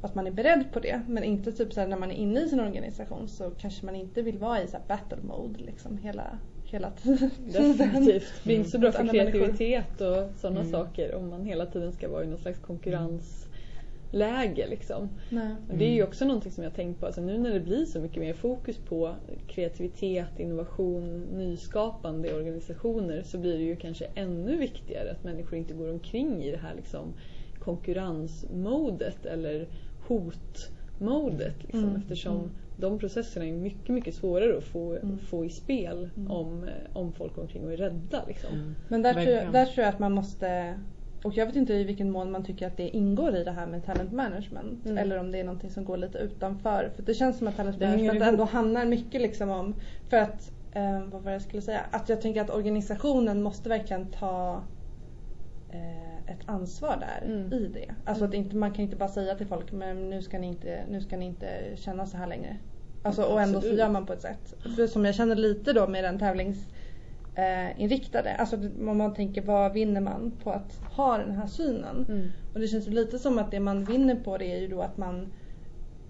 Att man är beredd på det men inte typ så när man är inne i sin organisation så kanske man inte vill vara i så battle mode liksom hela, hela tiden. Definitivt. Det blir inte så bra för kreativitet och sådana Mm. saker om man hela tiden ska vara i någon slags konkurrensläge. Liksom. Nej. Och det är ju också någonting som jag tänkt på. Alltså nu när det blir så mycket mer fokus på kreativitet, innovation, nyskapande i organisationer så blir det ju kanske ännu viktigare att människor inte går omkring i det här liksom konkurrensmodet eller hotmodet. Liksom, Mm. Eftersom Mm. De processerna är mycket, mycket svårare att få, Mm. få i spel Mm. om, eh, om folk omkring och är rädda. Liksom. Mm. Men där tror, där tror jag att man måste och jag vet inte i vilken mån man tycker att det ingår i det här med talent management. Mm. Eller om det är någonting som går lite utanför. För det känns som att talent management ändå handlar mycket liksom om, för att, eh, vad var det jag skulle säga? Att jag tänker att organisationen måste verkligen ta eh, ett ansvar där Mm. i det. Alltså Mm. att inte, man kan inte bara säga till folk men nu ska ni inte, nu ska ni inte känna så här längre. Alltså, och ändå så Absolut. gör man på ett sätt. För som jag känner lite då med den tävlings eh. Alltså om man tänker vad vinner man på att ha den här synen? Mm. Och det känns lite som att det man vinner på det är ju då att man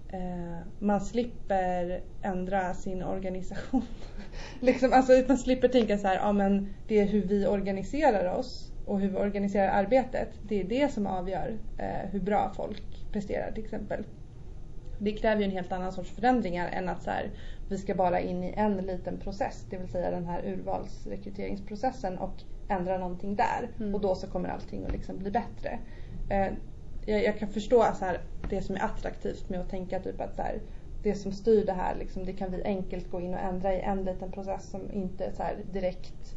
eh, man slipper ändra sin organisation. liksom, alltså man slipper tänka så här, ja men det är hur vi organiserar oss och hur vi organiserar arbetet. Det är det som avgör eh, hur bra folk presterar till exempel. Det kräver ju en helt annan sorts förändringar än att så här, vi ska bara in i en liten process, det vill säga den här urvalsrekryteringsprocessen och ändra någonting där. Mm. Och då så kommer allting att liksom bli bättre. Eh, jag, jag kan förstå så här, det som är attraktivt med att tänka typ att så här, det som styr det här, liksom, det kan vi enkelt gå in och ändra i en liten process som inte så direkt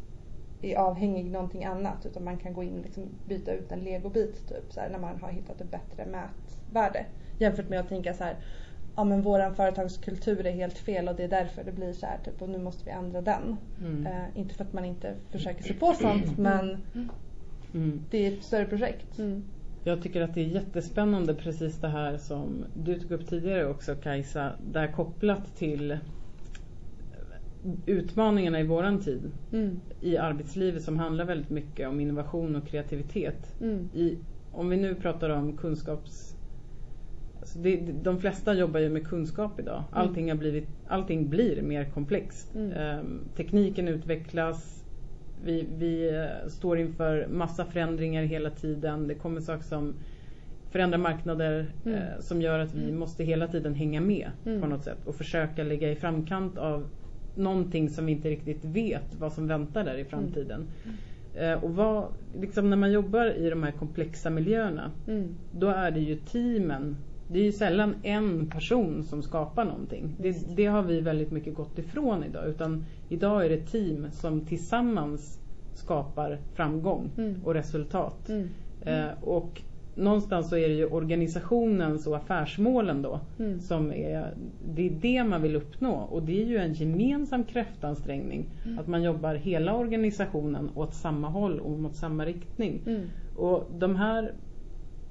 är avhängig någonting annat utan man kan gå in och liksom byta ut en legobit typ så här, när man har hittat ett bättre mätvärde. Jämfört med att tänka så här, ja men våran företagskultur är helt fel och det är därför det blir så här typ och nu måste vi ändra den. Mm. Eh, inte för att man inte försöker sig på sånt men Mm. det är ett större projekt. Mm. Jag tycker att det är jättespännande precis det här som du tog upp tidigare också Kajsa, där kopplat till utmaningarna i våran tid Mm. i arbetslivet som handlar väldigt mycket om innovation och kreativitet. Mm. I, om vi nu pratar om kunskaps... Alltså det, de flesta jobbar ju med kunskap idag. Allting, har blivit, allting blir mer komplext. Mm. Ehm, tekniken utvecklas. Vi, vi eh, står inför massa förändringar hela tiden. Det kommer saker som förändrar marknader Mm. eh, som gör att vi måste hela tiden hänga med Mm. på något sätt och försöka ligga i framkant av någonting som vi inte riktigt vet vad som väntar där i framtiden. Eh, och vad, liksom när man jobbar i de här komplexa miljöerna Mm. då är det ju teamen. Det är ju sällan en person som skapar någonting. Det, det har vi väldigt mycket gått ifrån idag. Utan idag är det team som tillsammans skapar framgång Mm. och resultat. Mm. Eh, och någonstans så är det ju organisationens och affärsmålen då Mm. som är, det är det man vill uppnå och det är ju en gemensam kraftansträngning. Mm. Att man jobbar hela organisationen åt samma håll och mot samma riktning. Mm. Och de här,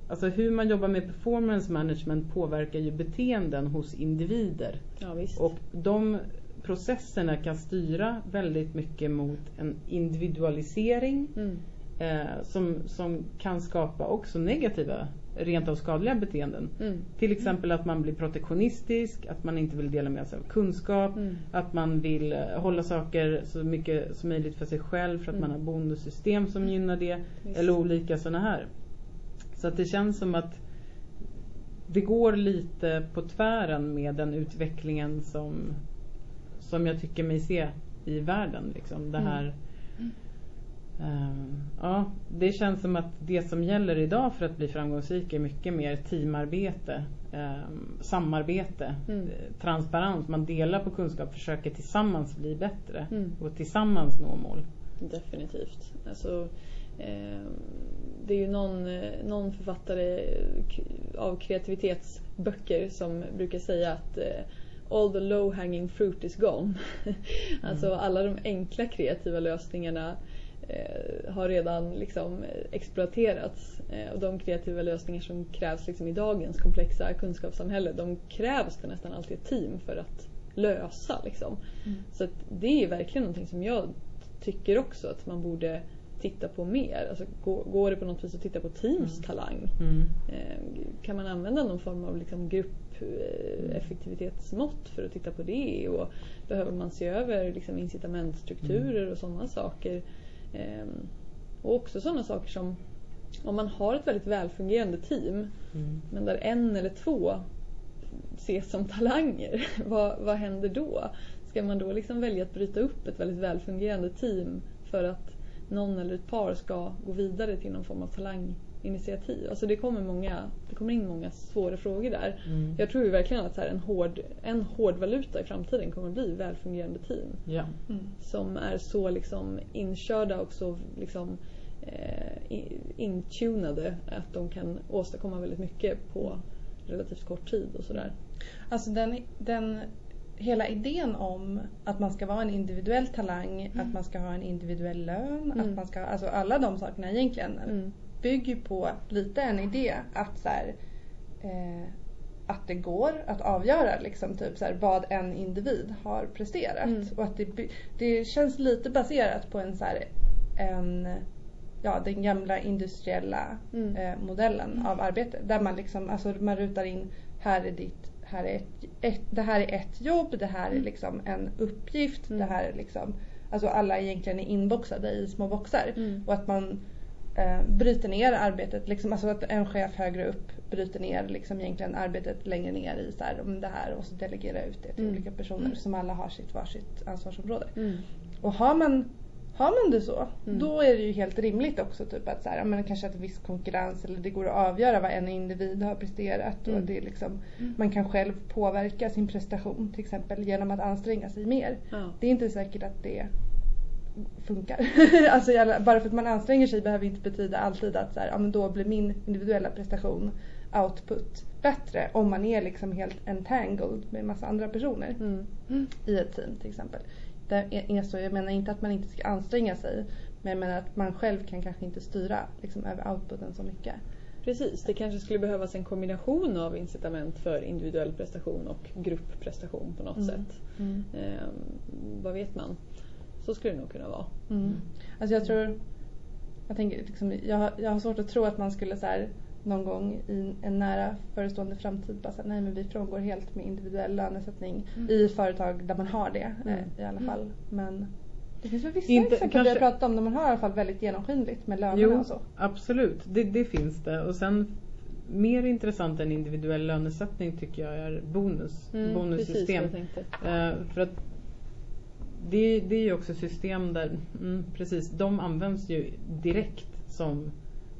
alltså hur man jobbar med performance management påverkar ju beteenden hos individer. Ja. Och de processerna kan styra väldigt mycket mot en individualisering Mm. Eh, som, som kan skapa också negativa, rent av skadliga beteenden. Mm. Till exempel att man blir protektionistisk, att man inte vill dela med sig av kunskap, Mm. att man vill eh, hålla saker så mycket som möjligt för sig själv för att Mm. man har bonussystem som gynnar det. Visst. Eller olika sådana här. Så att det känns som att det går lite på tvären med den utvecklingen som, som jag tycker mig se i världen. Liksom. Det Mm. här Ehm, ja, det känns som att det som gäller idag för att bli framgångsrik är mycket mer teamarbete, ehm, samarbete, Mm. eh, transparens. Man delar på kunskap, försöker tillsammans bli bättre Mm. och tillsammans nå mål. Definitivt. Alltså, eh, det är ju någon, eh, någon författare k- av kreativitetsböcker som brukar säga att eh, all the low hanging fruit is gone. alltså alla de enkla kreativa lösningarna eh, har redan liksom eh, exploaterats. Eh, och de kreativa lösningar som krävs liksom i dagens komplexa kunskapssamhälle de krävs det nästan alltid ett team för att lösa. Liksom. Så att det är verkligen någonting som jag tycker också att man borde titta på mer. Alltså, går, det på något vis att titta på teams talang? Mm. Eh, kan man använda någon form av liksom grupp eh, effektivitetsmått för att titta på det? Och behöver man se över liksom incitamentstrukturer och sådana saker? Eh, och också sådana saker som om man har ett väldigt välfungerande team Mm. men där en eller två ses som talanger, vad, vad händer då? Ska man då liksom välja att bryta upp ett väldigt välfungerande team för att någon eller ett par ska gå vidare till någon form av talanginitiativ? Alltså det kommer, många, det kommer in många svåra frågor där. Mm. Jag tror ju verkligen att så här en, hård, en hård valuta i framtiden kommer att bli välfungerande team Ja. Mm. som är så liksom inkörda och så liksom eh, intunade att de kan åstadkomma väldigt mycket på relativt kort tid och sådär. Alltså den, den, hela idén om att man ska vara en individuell talang, att man ska ha en individuell lön, Mm. att man ska, alltså alla de sakerna egentligen Mm. Bygger på lite en idé att så här, eh, att det går att avgöra liksom typ så här, vad en individ har presterat. Mm. Och att det, det känns lite baserat på en så här, en ja, den gamla industriella Mm. eh, modellen av arbete. Där man liksom, alltså man rutar in, här är ditt, här är ett, ett, det här är ett jobb, det här är liksom en uppgift, Mm. det här är liksom, alltså alla egentligen är inboxade i små boxar. Mm. Och att man eh, bryter ner arbetet, liksom, alltså att en chef högre upp bryter ner liksom egentligen arbetet längre ner i så här, om det här och så delegerar ut det till Mm. olika personer som alla har sitt varsitt ansvarsområde. Mm. Och har man, har man det så, Mm. då är det ju helt rimligt också typ att så här, men kanske att viss konkurrens eller det går att avgöra vad en individ har presterat och Mm. det är liksom, man kan själv påverka sin prestation till exempel genom att anstränga sig mer. Ja. Det är inte säkert att det funkar. alltså, bara för att man anstränger sig behöver inte betyda alltid att så här, ja, men då blir min individuella prestation output bättre om man är liksom helt entangled med massa andra personer Mm. i ett team till exempel. Det är är så, jag menar inte att man inte ska anstränga sig men jag menar att man själv kan kanske inte styra liksom, över outputen så mycket. Precis, det kanske skulle behövas en kombination av incitament för individuell prestation och gruppprestation på något Mm. sätt. Mm. Eh, vad vet man? Så skulle det nog kunna vara. Mm. Alltså jag tror, jag tänker liksom, jag, har- jag har svårt att tro att man skulle så här, någon gång i en nära förestående framtid bara säga nej men vi frångår helt med individuell lönesättning Mm. i företag där man har det Mm. eh, i alla fall. Men det finns väl vissa Inte- exempel vi har kanske- pratat om där man har i alla fall väldigt genomskinligt med lönerna Jo, och så. absolut. Det, det finns det. Och sen mer intressant än individuell lönesättning tycker jag är bonus. Mm, Precis bonussystem. jag tänkte. Eh, för att det, det är ju också system där, mm, precis, de används ju direkt som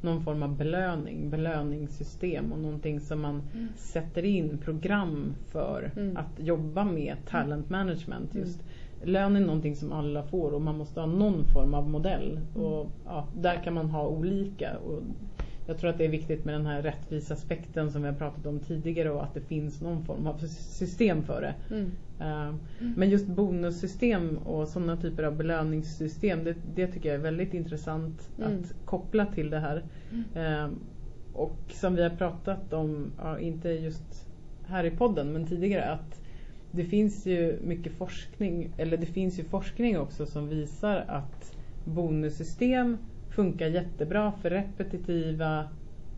någon form av belöning, belöningssystem och någonting som man Mm. sätter in program för Mm. att jobba med talent management. Just. Lön är någonting som alla får och man måste ha någon form av modell. Och, ja, där kan man ha olika. Och jag tror att det är viktigt med den här rättvisaspekten som vi har pratat om tidigare och att det finns någon form av system för det. Mm. Eh, Men just bonussystem och sådana typer av belöningssystem det, det tycker jag är väldigt intressant Mm. att koppla till det här. Eh, Och som vi har pratat om, ja, inte just här i podden men tidigare att det finns ju mycket forskning, eller det finns ju forskning också som visar att bonussystem funkar jättebra för repetitiva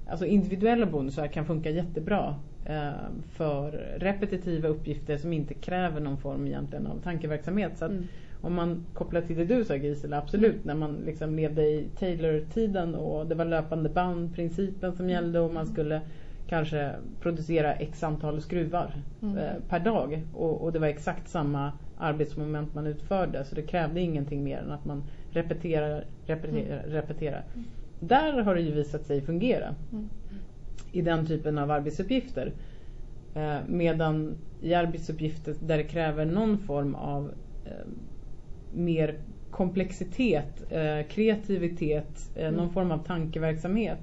Alltså individuella bonusar kan funka jättebra eh, för repetitiva uppgifter som inte kräver någon form egentligen av tankeverksamhet. Så Mm. om man kopplar till det du sa Gisela, absolut när man liksom levde i Taylor-tiden och det var löpande band-principen som gällde och man skulle kanske producera x antal skruvar Mm. eh, per dag och, och det var exakt samma arbetsmoment man utförde så det krävde ingenting mer än att man repeterar, repeterar, repeterar. Där har det ju visat sig fungera Mm. i den typen av arbetsuppgifter. Eh, medan i arbetsuppgifter där det kräver någon form av eh, mer komplexitet, eh, kreativitet, eh, någon Mm. form av tankeverksamhet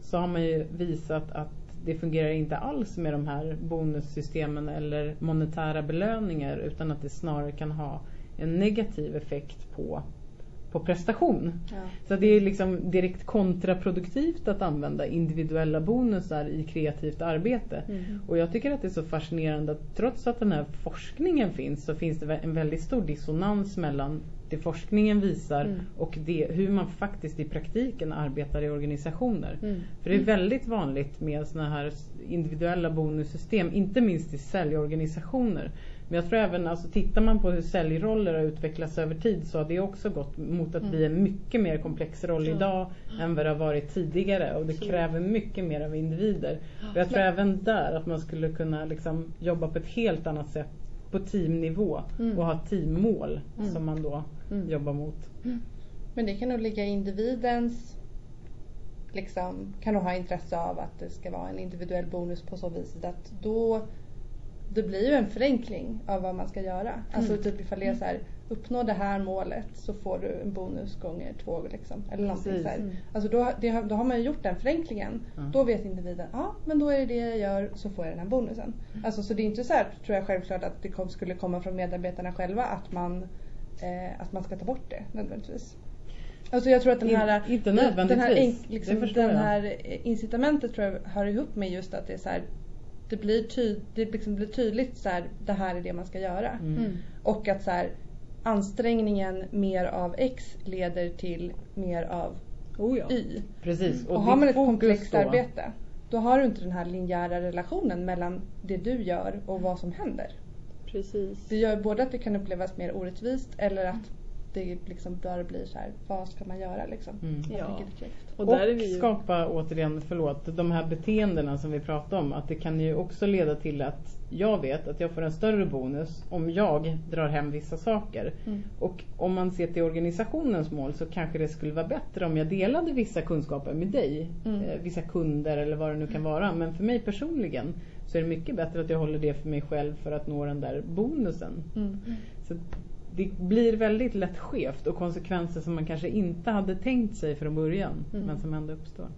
så har man ju visat att det fungerar inte alls med de här bonussystemen eller monetära belöningar utan att det snarare kan ha en negativ effekt på, på prestation. Ja. Så det är liksom direkt kontraproduktivt att använda individuella bonusar i kreativt arbete. Mm. Och jag tycker att det är så fascinerande att trots att den här forskningen finns så finns det en väldigt stor dissonans mellan det forskningen visar Mm. och det, hur man faktiskt i praktiken arbetar i organisationer. Mm. För det är väldigt vanligt med såna här individuella bonussystem, inte minst i säljorganisationer. Men jag tror även, alltså tittar man på hur säljroller har utvecklats över tid så har det också gått mot att bli en mycket mer komplex roll Ja. idag än vad det har varit tidigare och det kräver mycket mer av individer. Och jag tror även där att man skulle kunna liksom jobba på ett helt annat sätt på teamnivå Mm. och ha teammål Mm. som man då Mm. jobbar mot. Men det kan nog ligga i individens liksom, kan nog ha intresse av att det ska vara en individuell bonus på så vis att då det blir ju en förenkling av vad man ska göra. Alltså Mm. typ ifall det är så här, uppnå det här målet så får du en bonus gånger två liksom. Eller någonting Precis. så här. Mm. Alltså då, det, har- då har man ju gjort den förenklingen. Ja. Då vet individen, ja men då är det det jag gör så får jag den här bonusen. Alltså så det är inte så här, tror jag självklart att det kom, skulle komma från medarbetarna själva att man, eh, att man ska ta bort det nödvändigtvis. Alltså jag tror att den In- här, inte den- Den här, nödvändigtvis. liksom, den här eh, incitamentet tror jag hör ihop med just att det är så här, det blir, ty, det liksom blir tydligt så här, det här är det man ska göra. Mm. Mm. Och att så här, ansträngningen mer av X leder till mer av Oh ja. Y. Precis. Och, har man ett komplext då- arbete då har du inte den här linjära relationen mellan det du gör och vad som händer. Precis. Det gör både att det kan upplevas mer orättvist eller att det liksom bara blir så här, vad ska man göra liksom? Mm. Ja. Och där är vi ju... skapa återigen, förlåt, de här beteendena som vi pratade om. Att det kan ju också leda till att jag vet att jag får en större bonus om jag drar hem vissa saker. Mm. Och om man ser till organisationens mål så kanske det skulle vara bättre om jag delade vissa kunskaper med dig. Mm. Eh, vissa kunder eller vad det nu kan vara. Men för mig personligen så är det mycket bättre att jag håller det för mig själv för att nå den där bonusen. Mm. Så det blir väldigt lätt skevt och konsekvenser som man kanske inte hade tänkt sig från början Mm. men som ändå uppstår.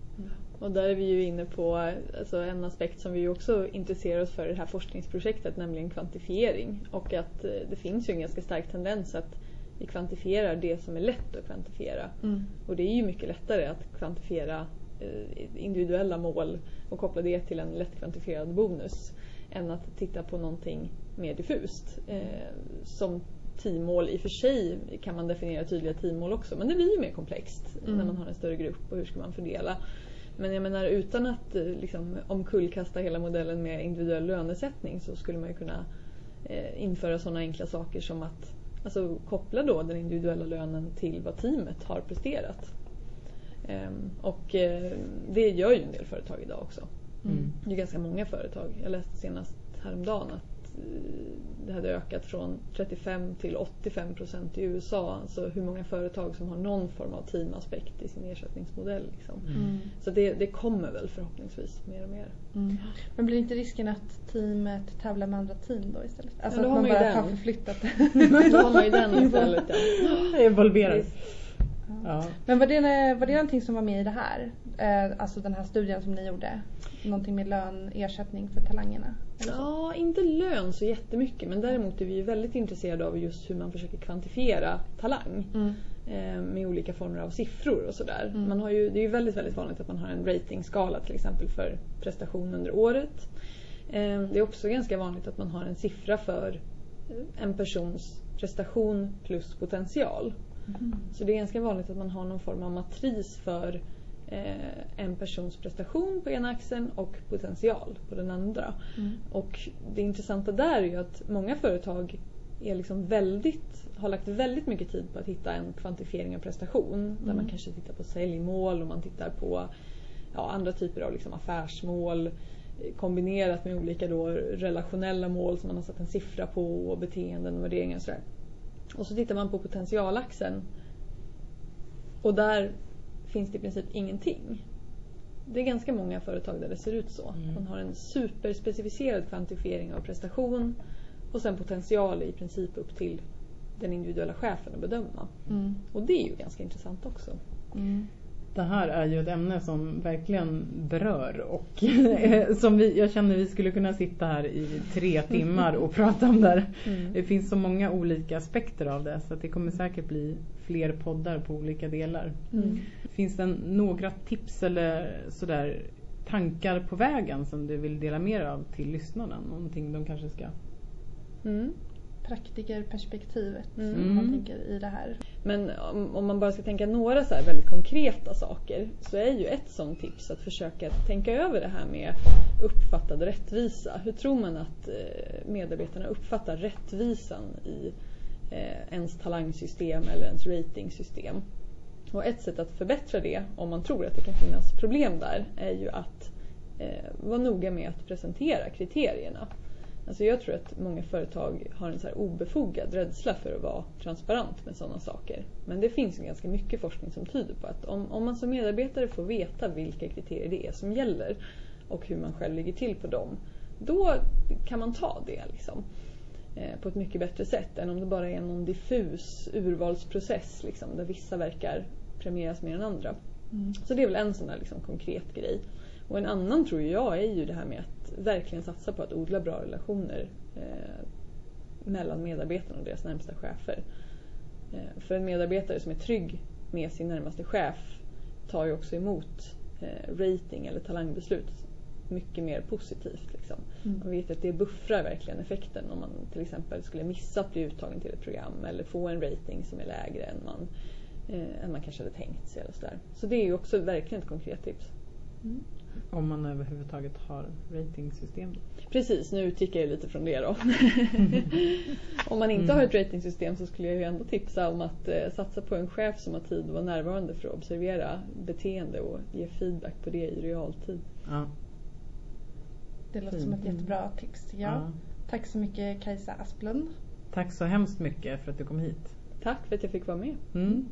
Och där är vi ju inne på alltså en aspekt som vi också intresserar oss för i det här forskningsprojektet, nämligen kvantifiering. Och att eh, det finns ju en ganska stark tendens att vi kvantifierar det som är lätt att kvantifiera. Mm. Och det är ju mycket lättare att kvantifiera eh, individuella mål och koppla det till en lätt kvantifierad bonus än att titta på någonting mer diffust. Eh, som teammål i och för sig kan man definiera tydliga teammål också men det blir ju mer komplext mm. när man har en större grupp och hur ska man fördela. Men jag menar utan att eh, liksom, omkullkasta hela modellen med individuell lönesättning så skulle man ju kunna eh, införa sådana enkla saker som att alltså, koppla då den individuella lönen till vad teamet har presterat. Um, och eh, det gör ju en del företag idag också. Mm. Det är ganska många företag. Jag läste senast häromdagen att det hade ökat från 35 till 85 procent i USA. Alltså hur många företag som har någon form av teamaspekt i sin ersättningsmodell. Liksom. Mm. Så det, det, kommer väl förhoppningsvis mer och mer. Mm. Men blir inte risken att teamet tävlar med andra team då istället? Alltså ja, då att man, bara har förflyttat det. då har man ju den istället ja. Evolverar. Ja. Men var det, var det någonting som var med i det här? Eh, alltså den här studien som ni gjorde? Någonting med lön, ersättning för talangerna? Ja, inte lön så jättemycket men däremot är vi väldigt intresserade av just hur man försöker kvantifiera talang. Mm. Eh, med olika former av siffror och sådär. Mm. Man har ju, det är ju väldigt, väldigt vanligt att man har en ratingskala till exempel för prestation under året. Eh, det är också ganska vanligt att man har en siffra för en persons prestation plus potential. Mm. Så det är ganska vanligt att man har någon form av matris för eh, en persons prestation på ena axeln och potential på den andra. Mm. Och det intressanta där är ju att många företag är liksom väldigt, har lagt väldigt mycket tid på att hitta en kvantifiering av prestation. Mm. Där man kanske tittar på säljmål och man tittar på ja, andra typer av liksom affärsmål kombinerat med olika då relationella mål som man har satt en siffra på och beteenden och värderingar och sådär. Och så tittar man på potentialaxeln. Och där finns det i princip ingenting. Det är ganska många företag där det ser ut så. Mm. Man har en superspecificerad kvantifiering av prestation och sen potential i princip upp till den individuella chefen att bedöma. Mm. Och det är ju ganska intressant också. Mm det här är ju ett ämne som verkligen berör och som vi, jag känner vi skulle kunna sitta här i tre timmar och prata om det. Mm. Det finns så många olika aspekter av det så det kommer säkert bli fler poddar på olika delar. Mm. Finns det några tips eller sådär tankar på vägen som du vill dela med dig av till lyssnarna? Någonting de kanske ska mm praktikerperspektivet mm. man tänker i det här. Men om, om man bara ska tänka några så väldigt konkreta saker så är ju ett sånt tips att försöka tänka över det här med uppfattad rättvisa. Hur tror man att eh, medarbetarna uppfattar rättvisan i eh, ens talangsystem eller ens ratingsystem? Och ett sätt att förbättra det, om man tror att det kan finnas problem där, är ju att eh, vara noga med att presentera kriterierna. Alltså jag tror att många företag har en så obefogad rädsla för att vara transparent med sådana saker. Men det finns ju ganska mycket forskning som tyder på att om, om man som medarbetare får veta vilka kriterier det är som gäller och hur man själv ligger till på dem, då kan man ta det liksom, eh, på ett mycket bättre sätt än om det bara är någon diffus urvalsprocess liksom, där vissa verkar premieras mer än andra. Mm. Så det är väl en sån där liksom, konkret grej. Och en annan tror jag är ju det här med att verkligen satsa på att odla bra relationer eh, mellan medarbetarna och deras närmsta chefer. Eh, för en medarbetare som är trygg med sin närmaste chef tar ju också emot eh, rating eller talangbeslut mycket mer positivt. Liksom. Mm. Man vet att det buffrar verkligen effekten om man till exempel skulle missa att bli uttagen till ett program eller få en rating som är lägre än man, eh, än man kanske hade tänkt sig. Eller så, där. så det är ju också verkligen ett konkret tips. Mm. Om man överhuvudtaget har ratingsystem. Precis, nu utgick jag lite från det då. om man inte mm. har ett ratingsystem så skulle jag ju ändå tipsa om att eh, satsa på en chef som har tid att vara närvarande för att observera beteende och ge feedback på det i realtid. Ja. Det låter Fint. som ett jättebra tips. Ja. ja. Tack så mycket Kajsa Asplund. Tack så hemskt mycket för att du kom hit. Tack för att jag fick vara med. Mm.